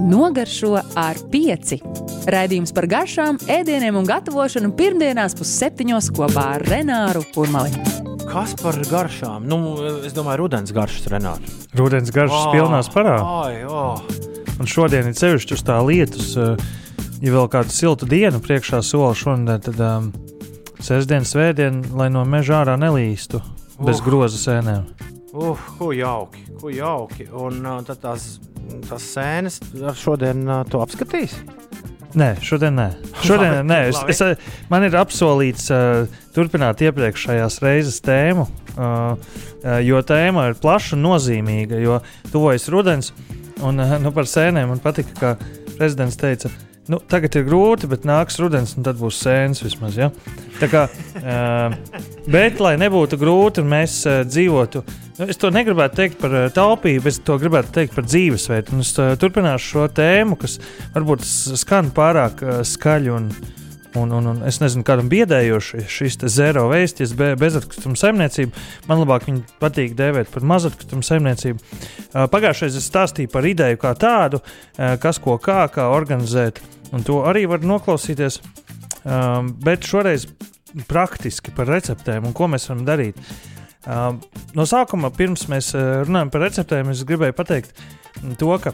Nogaršo ar pieci. Raidījums par garšām, ēdieniem un gatavošanu pirmdienās pusseptiņos kopā ar Renāru Kurmali. Kas par garšām? Nu, es domāju, rudens garšas, Renāri. Rudens garšas oh, pilnā sparā. Ai, oh. Un šodien ir sevišķi uz tā lietus. Ja vēl kāda silta diena priekšā sola šodien, tad um, sestdien, svētdien, lai no meža ārā nelīstu bez uh. groza sēnēm. Uh, ko jauki, ko jauki. Un uh, tad tās, tās sēnes šodien uh, to apskatīs. Nē, šodien nē. Šodien, nē es, es, man ir apsolīts uh, turpināt iepriekšējās reizes tēmu, uh, jo tēma ir plaša un nozīmīga. Jo tuvojas rudens, un uh, nu, par sēnēm man patika, ka prezidents teica, ka Nu, tagad ir grūti, bet nāks rudens, un tad būs sēnes vismaz. Ja? Tā kā, uh, bet, lai nebūtu grūti, un mēs uh, dzīvotu, nu, es to negribētu teikt par uh, taupību, es to gribētu teikt par dzīvesveidu. Es uh, turpināšu šo tēmu, kas varbūt skan pārāk uh, skaļi un, Un, un, un es nezinu, kādam biedējoši šis zero veisties, be, bezatkrituma saimniecība. Man labāk viņa patīk dēvēt par mazatkrituma saimniecību. Pagājušajā es stāstīju par ideju kā tādu, kas ko kā, kā organizēt, un to arī var noklausīties. Bet šoreiz praktiski par receptēm un ko mēs varam darīt. No sākuma, pirms mēs runājam par receptēm, es gribēju pateikt, to, ka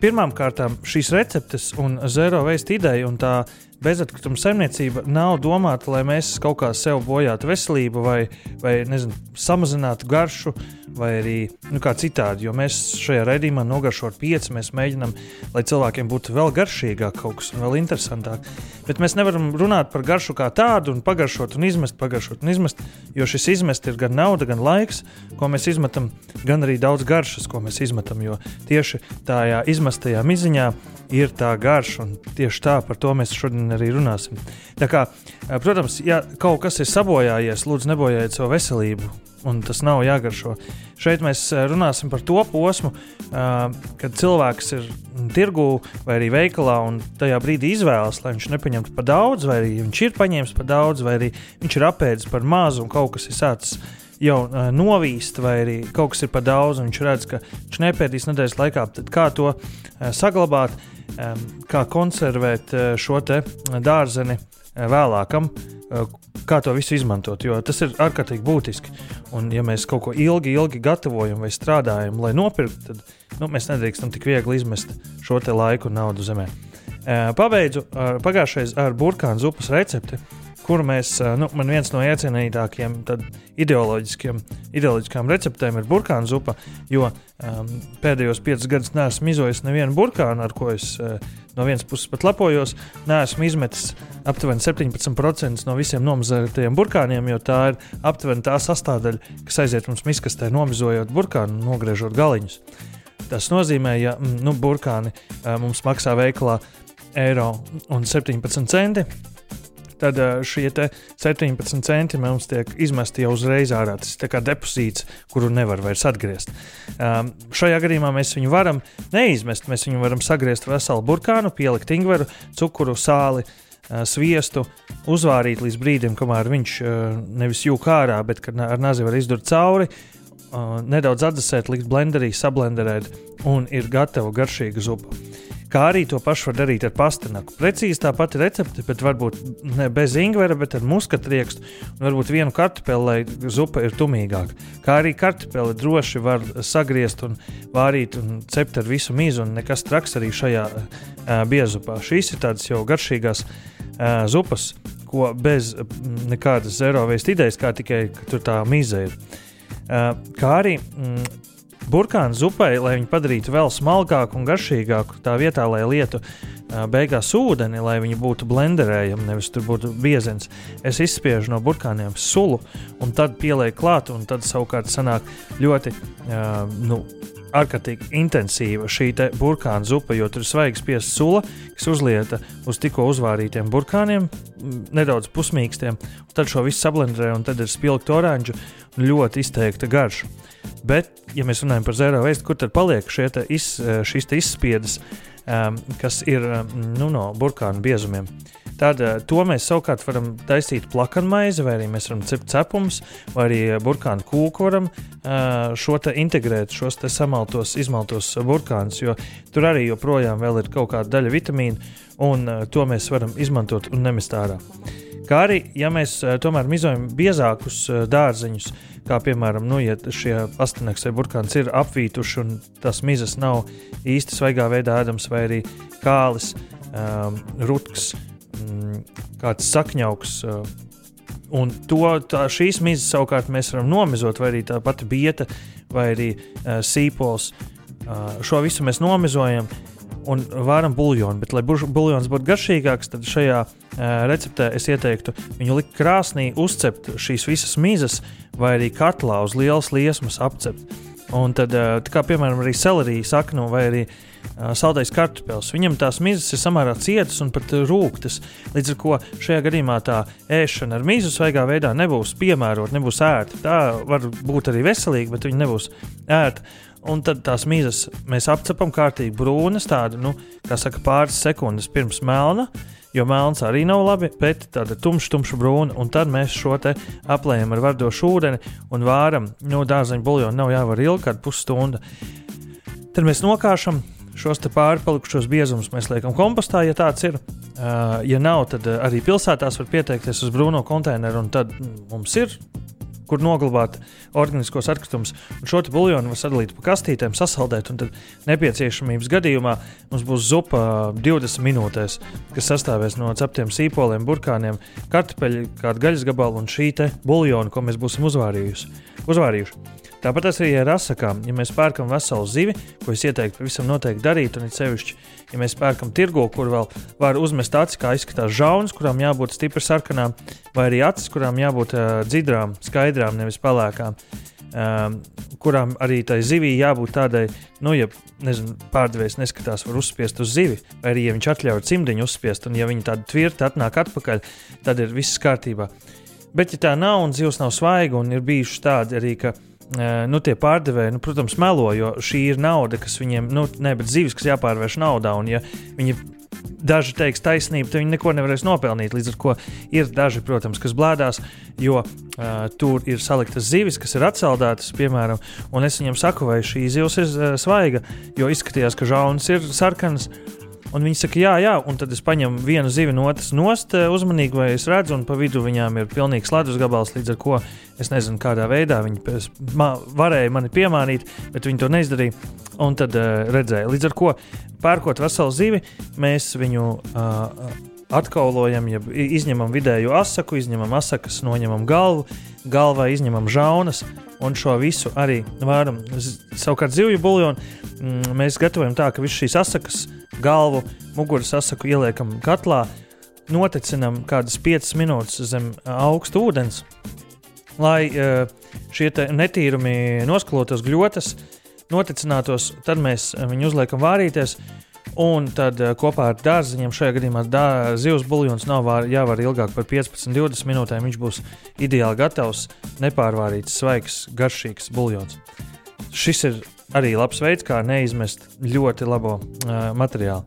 pirmām kārtām šīs receptes un zero waste ideja un tā bezatkrituma saimniecība nav domāta, lai mēs kaut kā sev bojātu veselību vai, vai nezinu, samazinātu garšu vai arī nu, kā citādi. Jo mēs šajā raidījumā nogaršot pieci, mēs mēģinām, lai cilvēkiem būtu vēl garšīgāk kaut kas un vēl interesantāk. Bet mēs nevaram runāt par garšu kā tādu un pagaršot un izmest, pagaršot un izmest, jo šis izmest ir gan nauda, gan laiks, ko mēs izmetam, gan arī daudz garšas, ko mēs izmetam. Jo tieši tajā izmestajā miziņā ir tā garša, un tieši tā par to mēs šodien arī runāsim. Tā kā, protams, ja kaut kas ir sabojājies, lūdzu, nebojājiet savu veselību, un tas nav jāgaršo. Šeit mēs runāsim par to posmu, kad cilvēks ir tirgū vai arī veikalā, un tajā brīdī izvēlas, lai viņš nepaņemtu par daudz, vai arī viņš ir paņēmis par daudz, vai arī viņš ir apēdis par mazu, un kaut kas ir sācis jau uh, novīst, vai arī kaut kas ir par daudz, un viņš redz, ka viņš nepētīs nedēļas laikā, tad kā to uh, saglabāt, um, kā konservēt uh, šo dārzeni vēlākam. Kā to visu izmantot, jo tas ir ārkārtīgi būtiski. Un, ja mēs kaut ko ilgi, ilgi gatavojam vai strādājam, lai nopirktu, tad nu, mēs nedrīkstam tik viegli izmest šo laiku un naudu zemē. Pabeidzu pagājušais ar burkānu zupas recepti. Kur mēs, nu, man viens no iecienītākajiem ideoloģiskām receptēm ir burkānu zupa, jo um, pēdējos piecus gadus neesmu izojis nevienu burkānu, ar ko es uh, no vienas puses pat lepojos. Neesmu izmetis aptuveni 17% no visiem nomazētajiem burkāniem, jo tā ir aptuveni tā sastāvdaļa, kas aiziet mums miskastē, nomizojot burkānu un nogriežot galiņus. Tas nozīmē, ja nu, burkāni uh, mums maksā veikalā eiro un 17 centi tad eh, šie 17 centi mums tiek izmesti jau uzreiz ārā. Tas ir kā depozīts, kuru nevar vairs atgriezt. Um, šajā gadījumā mēs viņu varam neizmest. Mēs viņu varam sagriezt veselu burkānu, pielikt ingveru, cukuru, sāli. Uh, sviestu uzvārīt līdz brīdim, kamēr viņš uh, nevis jūka ārā, bet ar nazi var izdurt cauri, nedaudz atdzesēt, likt blenderī, sablenderēt, un ir gatava garšīga zupa kā arī to pašu var darīt ar pastanaku. Precīzi tā pati recepte, bet varbūt ne bez ingvera, bet ar muskatu riekstu un varbūt vienu kartupeli, lai zupa ir tumīgāka. Kā arī kartupeli droši var sagriezt un vārīt un cept ar visu mīzu, un nekas traks arī šajā uh, biezupā. Šīs ir tādas jau garšīgās uh, zupas, ko bez nekādas zero veist idejas, kā tikai tur tā mīza ir. Uh, kā arī mm, burkānu zupai, lai viņu padarītu vēl smalkāku un garšīgāku, tā vietā, lai lietu beigās ūdeni, lai viņi būtu blenderējami, nevis tur būtu biezens. Es izspiežu no burkāniem sulu, un tad pielieku klāt, un tad savukārt sanāk ļoti uh, nu, ārkārtīgi intensīva šī burkāna zupa, jo tur ir svaigs spiests sula, kas uzlieta uz tikko uzvārītiem burkāniem, nedaudz pusmīkstiem. Tad šo visu sablendē, un tad ir spilgta oranža un ļoti izteikta garša. Bet, ja mēs runājam par zero veidu, kur tad paliek te iz, šīs te izspiedas, um, kas ir um, nu, no burkāna biezumiem? Tad uh, to mēs savukārt varam taisīt plakanmaizi, vai arī mēs varam cept cepumus, vai arī burkānu kūku varam uh, šo te integrēt, šos te samaltos, izmaltos burkānus, jo tur arī joprojām ir kaut kāda daļa vitamīnu, un to mēs varam izmantot un nemest ārā. Kā arī, ja mēs tomēr mizojam biezākus dārzeņus, kā piemēram, nu, ja šie astoņnieks vai burkāns ir apvītuši un tas mizas nav īsti svaigā veidā ēdams, vai arī kālis, um, rutks, kāds sakņauks. Uh, Un to, tā, šīs mizas savukārt mēs varam nomizot, vai arī tā pati bieta, vai arī uh, sīpols. Uh, šo visu mēs nomizojam, un varam buļļonu. Bet, lai buļļons būtu garšīgāks, tad šajā uh, receptē es ieteiktu viņu likt krāsnī, uzcept šīs visas mizas, vai arī katlā uz lielas liesmas apcept. Un tad, kā piemēram, arī selerija saknu vai arī saldais kartupēlis. Viņam tās mizas ir samērā cietas un pat rūktas. Līdz ar to šajā gadījumā tā ēšana ar mizu svaigā veidā nebūs piemērota, nebūs ērta. Tā var būt arī veselīga, bet viņa nebūs ērta. Un tad tās mīzes mēs apcepam kārtīgi brūnas, tādu, nu, kā saka, pāris sekundes pirms melna. Jo melns arī nav labi, bet tāda tumša, tumša brūna, un tad mēs šo te aplējam ar vardošu ūdeni un vāram. Nu, dārzeņu buļļonu nav jāvar ilgi, kāda pusstunda. Tad mēs nokāšam šos pārpalikušos biezumus, mēs liekam kompostā, ja tāds ir. Uh, ja nav, tad arī pilsētās var pieteikties uz brūno konteineru, un tad mums ir kur noglabāt organiskos atkritumus. Šo buļbuļsānu var sadalīt pa kastītēm, sasaldēt, un tad nepieciešamības gadījumā mums būs zupa 20 minūtēs, kas sastāvēs no ceptiem sīpoliem, burkāniem, kartupeļu, kāda gaļas gabala un šī buļbuļsāna, ko mēs būsim uzvārījuši. uzvārījuši. Tāpat arī ar asakām. Ja mēs pērkam veselu zivi, ko es ieteiktu pavisam noteikti darīt, un it sevišķi, ja mēs pērkam tirgo, kur vēl var uzmest acis, kā izskatās žauns, kurām jābūt stipri sarkanām, vai arī acis, kurām jābūt uh, dzidrām, skaidrām, nevis pelēkām. Um, kurām arī tai zivī jābūt tādai, nu, ja pārdevējs neskatās, var uzspiest uz zivi, vai arī, ja viņš atļauj cimdiņu uzspiest, un ja viņi tādu tvirti atnāk atpakaļ, tad ir viss kārtībā. Bet, ja tā nav un zivs nav svaiga, un ir bijuši tādi arī, ka nu, tie pārdevēji, nu, protams, melo, jo šī ir nauda, kas viņiem, nu, ne, bet zivis, kas jāpārvērš naudā. Un, ja viņi daži teiks taisnību, tad viņi neko nevarēs nopelnīt. Līdz ar to ir daži, protams, kas blēdās, jo uh, tur ir saliktas zivis, kas ir atsaldētas, piemēram, un es viņiem saku, vai šī zivs ir uh, svaiga, jo izskatījās, ka žauns ir sarkans. Un viņi saka, jā, jā, un tad es paņemu vienu zivi no otras nost, eh, uzmanīgi, vai es redzu, un pa vidu viņām ir pilnīgs ledus gabals, līdz ar to es nezinu, kādā veidā viņi ma, varēja mani piemānīt, bet viņi to neizdarīja. Un tad uh, redzēja, līdz ar to pērkot veselu zivi, mēs viņu uh, atkaulojam, ja izņemam vidēju asaku, izņemam asakas, noņemam galvu, galvā izņemam žaunas. Un šo visu arī varam. Savukārt, zivju buļbuļsānu mm, mēs gatavojam tā, ka visas šīs asakas galvu, muguras sasaku ieliekam katlā, notecinam kādas 5 minūtes zem augsta ūdens, lai šie netīrumi noskalotos gļotas, noticinātos, tad mēs viņu uzliekam vārīties. Un tad kopā ar dārziņiem, šajā gadījumā zivs buļbuļsāns nav jāvar ilgāk par 15, 20 minūtēm. Viņš būs ideāli gatavs, nepārvārīts, svaigs, garšīgs buļbuļsāns. Šis ir arī labs veids, kā neizmest ļoti labo uh, materiālu.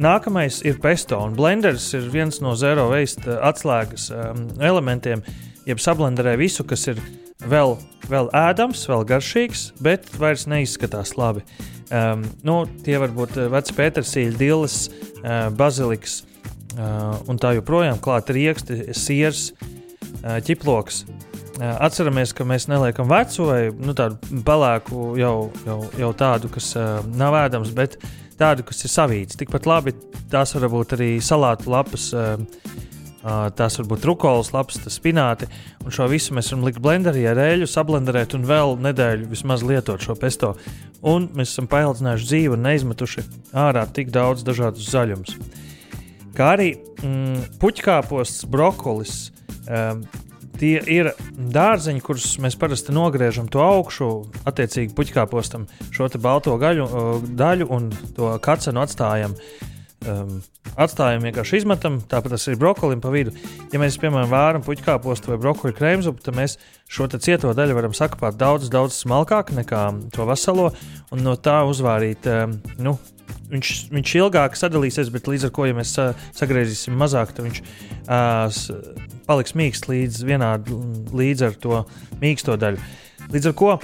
Nākamais ir pesto, un blenders ir viens no zero waste atslēgas um, elementiem. Jeb sablenderē visu, kas ir vēl, vēl ēdams, vēl garšīgs, bet vairs neizskatās labi. Um, nu, tie var būt vecs pētersīļa, dilis, uh, baziliks uh, un tā joprojām klāt rieksti, siers, uh, ķiploks. Atceramies, ka mēs neliekam vecu vai nu, tādu pelēku, jau, jau, jau tādu, kas uh, nav ēdams, bet tādu, kas ir savīts. Tikpat labi tās var būt arī salātu lapas, uh, uh, tās var būt rukolas lapas, spināti. Un šo visu mēs varam likt blenderī ar eļļu, sablenderēt un vēl nedēļu vismaz lietot šo pesto. Un mēs esam paildzinājuši dzīvi un neizmetuši ārā tik daudz dažādus zaļumus. Kā arī mm, puķkāposts, brokolis. Um, Tie ir dārzeņi, kurus mēs parasti nogriežam to augšu, attiecīgi puķkāpostam šo balto gaļu, daļu un to kacenu atstājam. Um, atstājam, vienkārši izmetam, tāpat tas ir brokolim pa vidu. Ja mēs, piemēram, vāram puķkāpostu vai brokoļu krēmzupu, tad mēs šo cieto daļu varam sakapāt daudz, daudz smalkāk nekā to veselo un no tā uzvārīt um, nu, viņš, viņš ilgāk sadalīsies, bet līdz ar to, ja mēs uh, sagriezīsim mazāk, tad viņš uh, paliks mīksts līdz vienādi līdz ar to mīksto daļu. Līdz ar to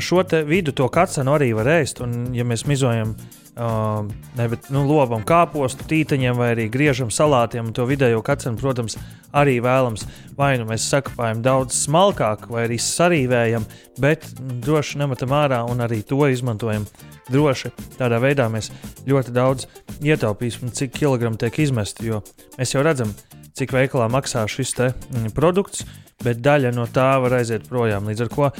šo vidu to kacenu arī var ēst, un ja mēs mizojam Uh, ne, bet, nu, lobam kāpostu, tīteņiem vai arī griežam salātiem. To vidējo kacenu, protams, arī vēlams. Vai nu mēs sakopējam daudz smalkāk, vai arī sarīvējam, bet droši nemetam ārā un arī to izmantojam droši. Tādā veidā mēs ļoti daudz ietaupīsim, cik kilogramu tiek izmesti. Jo mēs jau redzam, cik veikalā maksā šis mm, produkts, bet daļa no tā var aiziet projām. Līdz ar to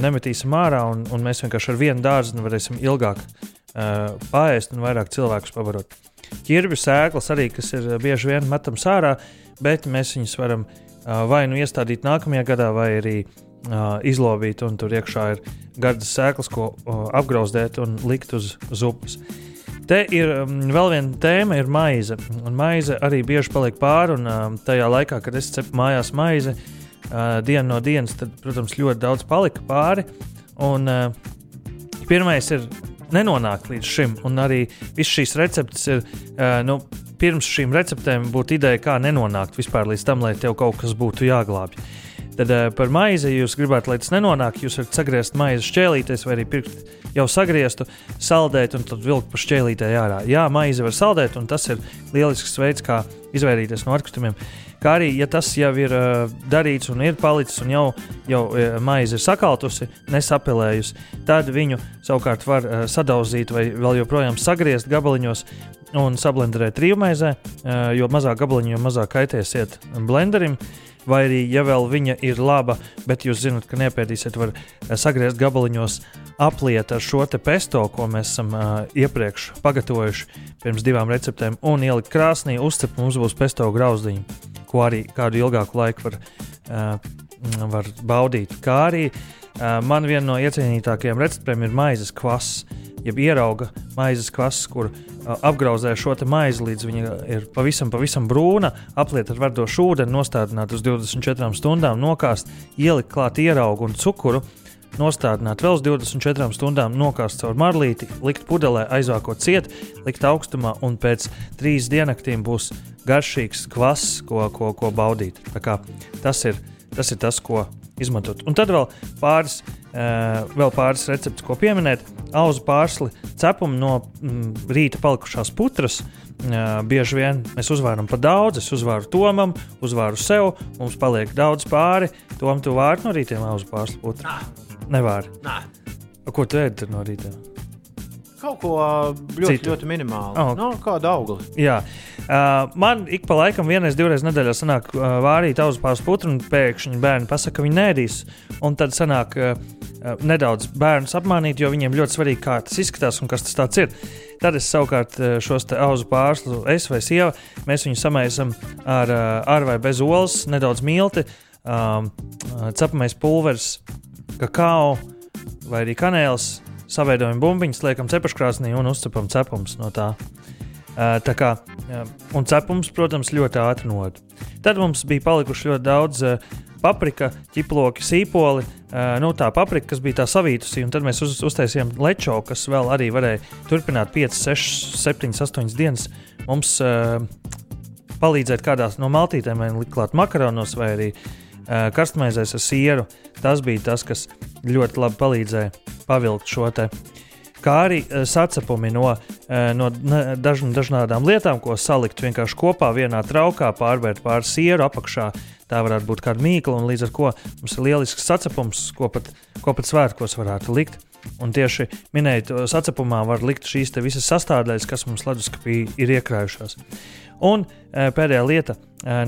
nemetīsim ārā, un, un mēs vienkārši ar vienu dārzu varēsim ilgāk uh, paēst un vairāk cilvēkus pabarot. Ķirbju sēklas arī, kas ir bieži vien metams ārā, bet mēs viņus varam uh, vai nu iestādīt nākamajā gadā, vai arī uh, izlobīt, un tur iekšā ir gardas sēklas, ko uh, apgrauzdēt un likt uz zupas. Te ir um, vēl viena tēma, ir maize. Un maize arī bieži paliek pāri, un um, tajā laikā, kad es cepu mājās maizi, uh, dienu no dienas, tad, protams, ļoti daudz palika pāri. Un, uh, pirmais ir nenonākt līdz šim. Un arī visas šīs receptes ir. Uh, nu, Pirms šīm receptēm būtu ideja, kā nenonākt vispār līdz tam, lai tev kaut kas būtu jāglābj. Tad uh, par maizi, ja jūs gribētu, lai tas nenonāk, jūs varat sagriezt maizi šķēlītēs vai arī pirkt jau sagrieztu, saldēt un tad vilkt pa šķēlītē ārā. Jā, maizi var saldēt, un tas ir lielisks veids, kā izvairīties no atkritumiem. Kā arī, ja tas jau ir uh, darīts un ir palicis, un jau, jau uh, maize ir sakaltusi, nesapelējusi, tad viņu savukārt var uh, sadauzīt vai vēl joprojām sagriezt gabaliņos un sablenderēt rīvmaizē, uh, jo mazāk gabaliņu, jo mazāk kaitēsiet blenderim. Vai arī, ja vēl viņa ir laba, bet jūs zinat, ka nepiedīsiet, var sagriezt gabaliņos, apliet ar šo pesto, ko mēs esam uh, iepriekš pagatavojuši pirms divām receptēm, un ielikt krāsnī, uzcept mums būs pesto grauzdiņu ko arī kādu ilgāku laiku var, uh, var baudīt. Kā arī uh, man viena no iecienītākajām receptēm ir maizes kvass. Jeb ierauga maizes kvass, kur apgrauzē šo maizi līdz viņa ir pavisam, pavisam brūna, apliet ar verdošu ūdeni, nostādināt uz 24 stundām, nokāst, ielikt klāt ieraugu un cukuru, nostādināt vēl uz 24 stundām, nokāst caur marlīti, likt pudelē, aizvākot ciet, likt augstumā un pēc trīs diennaktīm būs garšīgs kvass, ko, ko, ko baudīt. Tas ir, tas ir tas, ko izmantot. Un tad vēl pāris, uh, vēl pāris recepti, ko pieminēt. Auzu pārsli cepumu no mm, rīta palikušās putras. Uh, bieži vien mēs uzvāram pa daudz, es uzvāru Tomam, uzvāru sev, mums paliek daudz pāri. Tom, tu vāri no rītiem auzu pārsli putru? Nā. Nevāri. Nā. Ko tu ēdi no rīta? Kaut ko ļoti, Citu. ļoti minimālu. Oh. No, kādu augli. Jā. Uh, man ik pa laikam, vienreiz, divreiz nedēļā sanāk uh, vārīt auzpārs putru, un pēkšņi bērni pasaka, ka viņi nēdīs. Un tad sanāk uh, nedaudz bērnus apmānīt, jo viņiem ļoti svarīgi, kā tas izskatās un kas tas ir. Tad es savukārt šos auzu pārslu, es vai sieva, mēs viņus samaisam ar, ar vai bez olas, nedaudz milti, um, cepamais pulveris, kakao vai arī kanēls saveidojam bumbiņas, liekam cepeškrāsnī un uzcepam cepumus no tā. Tā kā, un cepums, protams, ļoti ātri nod. Tad mums bija palikuši ļoti daudz paprika, ķiploki, sīpoli. Nu, tā paprika, kas bija tā savītusī, un tad mēs uz, uztaisījām lečo, kas vēl arī varēja turpināt 5, 6, 7, 8 dienas. Mums uh, palīdzēt kādās no maltītēm, vai likt klāt makaronos, vai arī uh, karstmaizēs ar sieru. Tas bija tas, kas ļoti labi palīdzēja pavilkt šo te. Kā arī uh, sacepumi no, uh, no daž, dažādām lietām, ko salikt vienkārši kopā vienā traukā, pārvērt pāri sieru apakšā. Tā varētu būt kāda mīkla, un līdz ar to mums ir lielisks sacepums, ko pat, ko pat svētkos varētu likt. Un tieši minējot, sacepumā var likt šīs visas sastāvdaļas, kas mums leduskapī ir iekrājušās. Un e, pēdējā lieta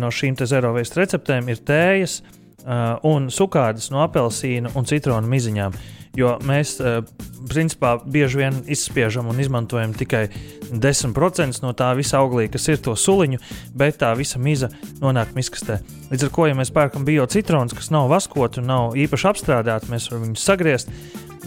no šīm zero waste receptēm ir tējas un sukādas no apelsīna un citronu miziņām. Jo mēs, eh, principā, bieži vien izspiežam un izmantojam tikai 10% no tā visa auglī, kas ir to suliņu, bet tā visa miza nonāk miskastē. Līdz ar to, ja mēs pērkam bio citrons, kas nav vaskoti un nav īpaši apstrādāti, mēs varam viņus sagriezt,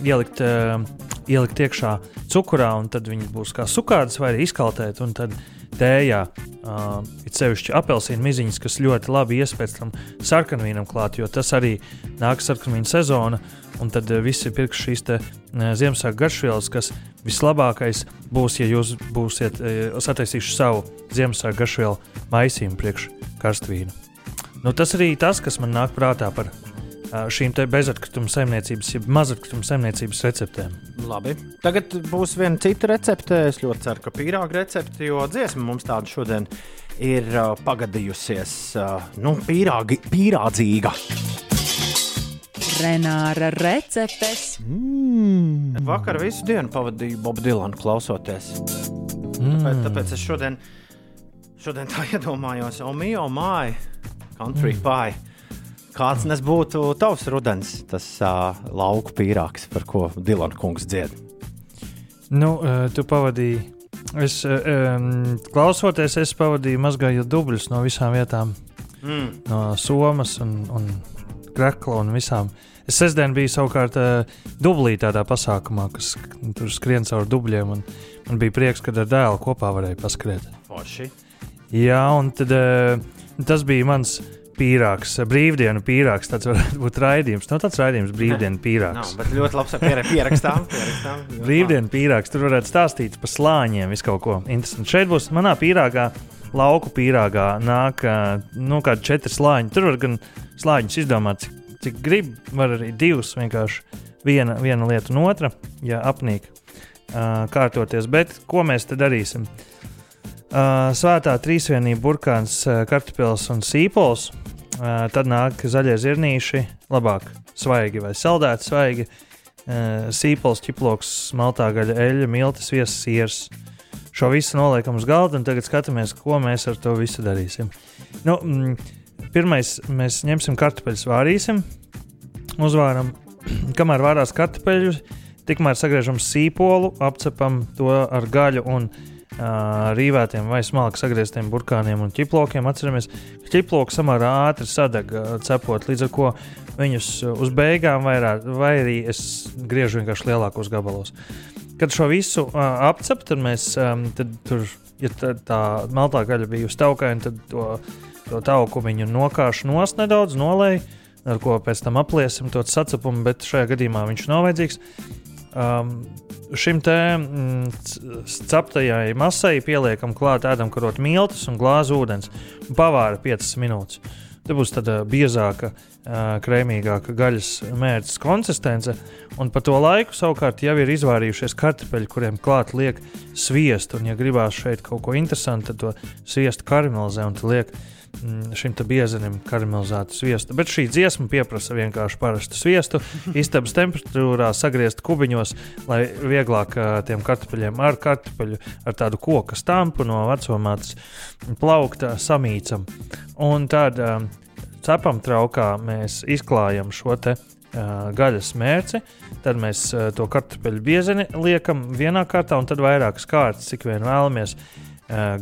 ielikt uh, ielikt iekšā cukurā, un tad viņi būs kā sukādas vai izkaltēt. Un tad tējā uh, ir sevišķi apelsīnu miziņas, kas ļoti labi iespējas tam sarkanvīnam klāt, jo tas arī nāk sarkanvīna sezona. Un tad uh, visi pirks šīs te, uh, Ziemassvētku garšvielas, kas vislabākais būs, ja jūs būsiet uh, sataisījuši savu Ziemassvētku garšvielu maisījumu priekš karstvīnu. Nu, tas arī tas, kas man nāk prātā par šīm bezatkrituma saimniecības, jeb mazatkrituma saimniecības receptēm. Labi. Tagad būs viena cita recepte. Es ļoti ceru, ka pīrāga recepte, jo dziesma mums tāda šodien ir uh, pagadījusies. Uh, nu, pīrāgi, pīrādzīga. Renāra receptes. Mm. Vakar visu dienu pavadīju Bobu Dilanu klausoties. Mm. Tāpēc, tāpēc es šodien, šodien tā iedomājos, oh, mīļā, māja, country mm. pie. Kāds nes būtu tavs rudens, tas uh, lauku pīrāgs, par ko Dilana kungs dzied? Nu, uh, tu pavadīji. Es um, klausoties, es pavadīju mazgājot dubļus no visām vietām. Mm. No Somas un, un Krekla un visām. Es sestdien biju savukārt uh, dublī tādā pasākumā, kas tur skrien caur dubļiem. Man bija prieks, ka ar dēlu kopā varēja paskriet. Oši. Jā, un tad, uh, tas bija mans pīrāgs, brīvdienu pīrāgs. Tas varētu būt raidījums. Nav tāds raidījums, brīvdienu pīrāgs. Nav, bet ļoti labs pierakstām. pierakstām brīvdienu pīrāgs. Tur varētu stāstīt par slāņiem, visu kaut ko interesantu. Šeit būs manā pīrāgā. Lauku pīrāgā nāk nu, kādi četri slāņi. Tur var gan slāņus izdomāt, cik, cik grib. Var arī divus vienkārši viena, viena lieta un otra, ja apnīk uh, kārtoties. Bet ko mēs te darīsim? Uh, svētā trīsvienība, burkāns, uh, kartupēlis un sīpols. Tad nāk zaļie zirnīši, labāk svaigi vai saldēti svaigi, sīpols, ķiploks, smaltā gaļa, eļļa, miltis, viesis, siers. Šo visu noliekam uz galda un tagad skatāmies, ko mēs ar to visu darīsim. Nu, mm, pirmais, mēs ņemsim kartupeļus, vārīsim, uzvāram, kamēr vārās kartupeļus, tikmēr sagriežam sīpolu, apcepam to ar gaļu un gaļu rīvētiem vai smalki sagrieztiem burkāniem un ķiplokiem. Atceramies, ka ķiploki samērā ātri sadeg cepot, līdz ar to viņus uz beigām vairāk, vai arī es griežu vienkārši lielākos gabalos. Kad šo visu uh, apcep, tad mēs um, tad tur, ja tā, tā meltā gaļa bija uz taukaina, tad to, to tauku viņu nokāšu nost nedaudz, nolēju, ar ko pēc tam apliesim to sacepumu, bet šajā gadījumā viņš nav vajadzīgs. Um, šim te mm, ceptajai masai pieliekam klāt ēdamkarot miltus un glāzi ūdens un pavāra 5 minūtes. Te būs tāda biezāka, krēmīgāka gaļas mērķis konsistence, un pa to laiku savukārt jau ir izvairījušies kartupeļi, kuriem klāt liek sviestu. Un, ja gribās šeit kaut ko interesantu, tad to sviestu karamelizē un liek Mm, šim biezenim karamelizētu sviestu. Bet šī dziesma prasa vienkārši parastu sviestu, istabas temperatūrā sagriezt kubiņos, lai vieglāk tiem kartupeļiem ar kartupeļu, ar tādu koku stampu no vecumātes plaukta samīcam. Un tad cepam traukā mēs izklājam šo te. Gaļas mērci, tad mēs to kartupeļu biezeni liekam vienā kārtā, un tad vairākas kārtas, cik vien vēlamies.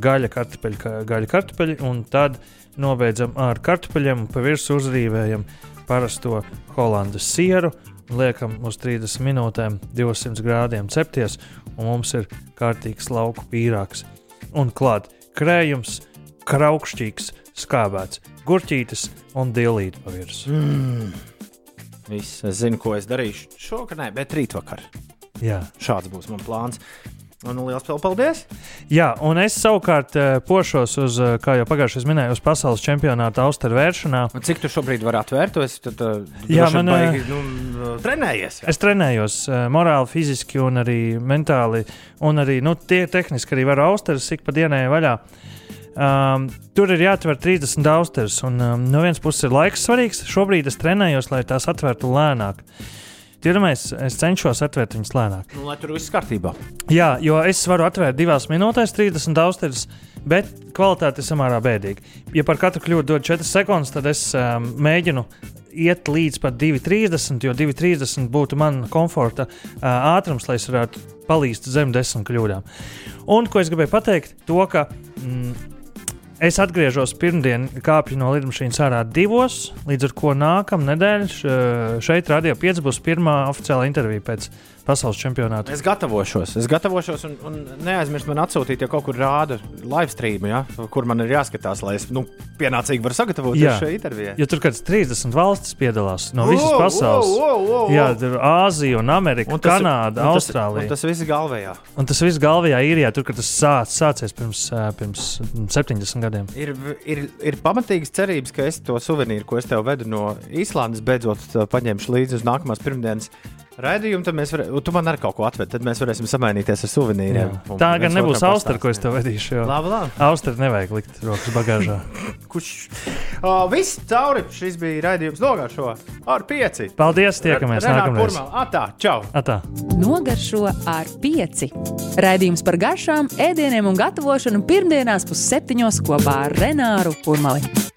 Gaļa, kartupeļi, gaļa, kartupeļi, un tad uh, nobeidzam ar kartupeļiem pa virsmu uzrīvējam parasto holandas sieru. Liekam uz 30 minūtēm, 200 grādiem cepties, un mums ir kārtīgs lauku pīrāgs. Un klāt krējums, kraukšķīgs, skābēts, gurķītis un dilīti pa virsmu. Mm. Viss, es zinu, ko es darīšu šovakar, bet rītvakar. Jā. Šāds būs mans plāns. Nu, liels paldies! Jā, un es savukārt uh, pošos uz, uh, kā jau pagājušajā minēju, uz pasaules čempionāta austeru vēršanā. Un cik tu šobrīd vari atvērt? Esi tad, uh, jā, man baigi, nu, trenējies. Jā. Es trenējos morāli, fiziski un arī mentāli. Un arī nu, tie tehniski arī var austerus ik pa dienai vaļā. Um, tur ir jāatver 30 austerus, un um, no vienas puses ir laiks svarīgs. Šobrīd es trenējos, lai tās atvērtu lēnāk. Uh, Pirmais, es cenšos atvērt viņus lēnāk. Nu, lai tur viss kārtībā. Jā, jo es varu atvērt divās minūtēs, 30 austerus, bet kvalitāte ir samērā bēdīga. Ja par katru kļūdu dod 4 sekundes, tad es um, mēģinu iet līdz pat 2,30, jo 2,30 būtu man komforta uh, ātrums, lai es varētu palīst zem 10 kļūdām. Un ko es gribēju pateikt, to, ka mm, Es atgriežos pirmdien, kāpju no lidmašīnas ārā divos, līdz ar to nākamā nedēļa šeit, Radio 5, būs pirmā oficiālā intervija pēc pasaules čempionāta. Es gatavošos, es gatavošos, un, un neaizmirst man atsūtīt, ja kaut kur rāda live stream, ja, kur man ir jāskatās, lai es nu, pienācīgi varu sagatavoties šai intervijai. Jo tur kāds 30 valstis piedalās no visas wow, pasaules. Wow, wow. Jā, tur Āzija un Amerika, un tas, Kanāda, un Austrālija. Un tas viss galvējā. Un tas viss galvējā īrijā, tur, kad tas sāc, sācies pirms, pirms 70 gadiem. Ir, ir, ir pamatīgas cerības, ka es to suvenīru, ko es tev vedu no Īslandes, beidzot paņemšu līdzi uz nākamās pirmdienas raidījumu, tad mēs varēsim, tu man ar kaut ko atved, tad mēs varēsim samainīties ar suvenīriem. Tā gan nebūs austra, ko es tev vedīšu. Jo. Labi, labi. Austra nevajag likt rokas bagāžā. Kurš? Uh, viss cauri. Šis bija raidījums Nogaršo ar pieci. Paldies, tiekamies nākamreiz. Atā, čau. Atā. Nogaršo ar pieci. Raidījums par garšām, ēdieniem un gatavošanu pirmdienās pusseptiņos kopā ar Renāru Kurmali.